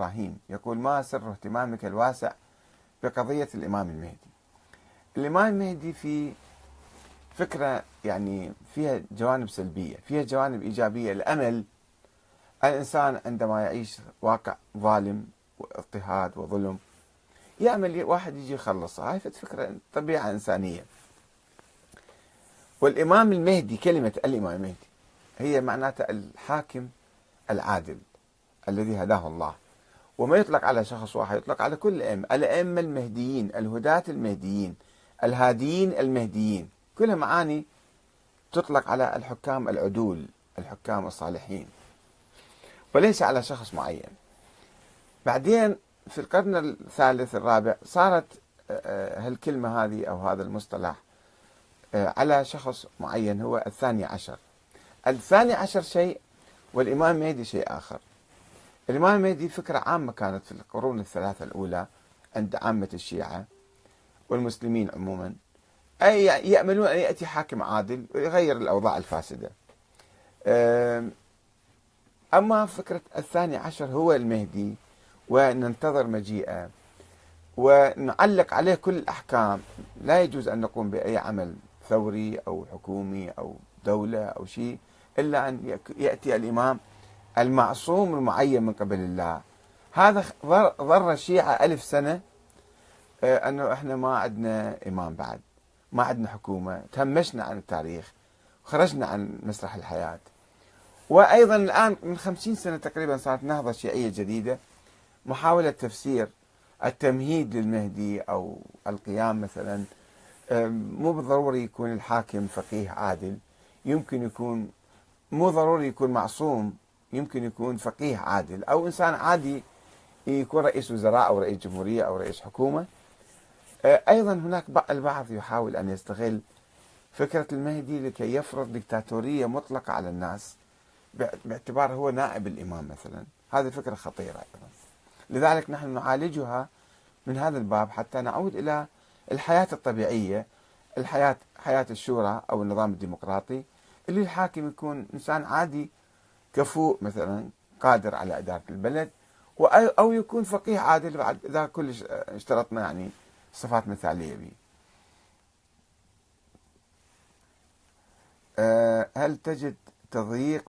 إبراهيم. يقول ما سر اهتمامك الواسع بقضية الإمام المهدي. الإمام المهدي في فكرة يعني فيها جوانب سلبية فيها جوانب إيجابية. الأمل الإنسان عندما يعيش واقع ظالم واضطهاد وظلم يعمل واحد يجي يخلصه هاي فكرة طبيعة إنسانية. والإمام المهدي كلمة الإمام المهدي هي معناتها الحاكم العادل الذي هداه الله. وما يطلق على شخص واحد يطلق على كل الأئمة الأئمة المهديين الهداة المهديين الهاديين المهديين كلها معاني تطلق على الحكام العدول الحكام الصالحين. وليس على شخص معين. بعدين في القرن الثالث الرابع صارت آه، آه، هالكلمة هذه أو هذا المصطلح آه، على شخص معين هو الثاني عشر. الثاني عشر شيء والإمام المهدي شيء آخر. الإمام المهدي فكرة عامة كانت في القرون الثلاثة الأولى عند عامة الشيعة والمسلمين عموما. أي يأملون أن يأتي حاكم عادل ويغير الأوضاع الفاسدة. أما فكرة الثاني عشر هو المهدي وننتظر مجيئه ونعلق عليه كل الأحكام. لا يجوز أن نقوم بأي عمل ثوري أو حكومي أو دولة أو شيء إلا أن يأتي الإمام المعصوم المعين من قبل الله. هذا ضر الشيعة ألف سنة آه، أنه إحنا ما عندنا إمام بعد ما عندنا حكومة تهمشنا عن التاريخ خرجنا عن مسرح الحياة. وأيضا الآن من خمسين سنة تقريبا صارت نهضة شيعية جديدة محاولة تفسير التمهيد للمهدي أو القيام مثلا. مو بالضروري يكون الحاكم فقيه عادل يمكن يكون مو ضروري يكون معصوم يمكن يكون فقيه عادل أو إنسان عادي يكون رئيس وزراء أو رئيس جمهورية أو رئيس حكومة. أه، أيضا هناك البعض يحاول أن يستغل فكرة المهدي لكي يفرض دكتاتورية مطلقة على الناس باعتباره هو نائب الإمام مثلا. هذه فكرة خطيرة أيضا. لذلك نحن نعالجها من هذا الباب حتى نعود إلى الحياة الطبيعية الحياة حياة الشورى أو النظام الديمقراطي اللي الحاكم يكون إنسان عادي كفوء مثلا قادر على إدارة البلد أو يكون فقيه عادل بعد إذا كل اشترطنا يعني صفات مثالية به. أه، هل تجد تضييق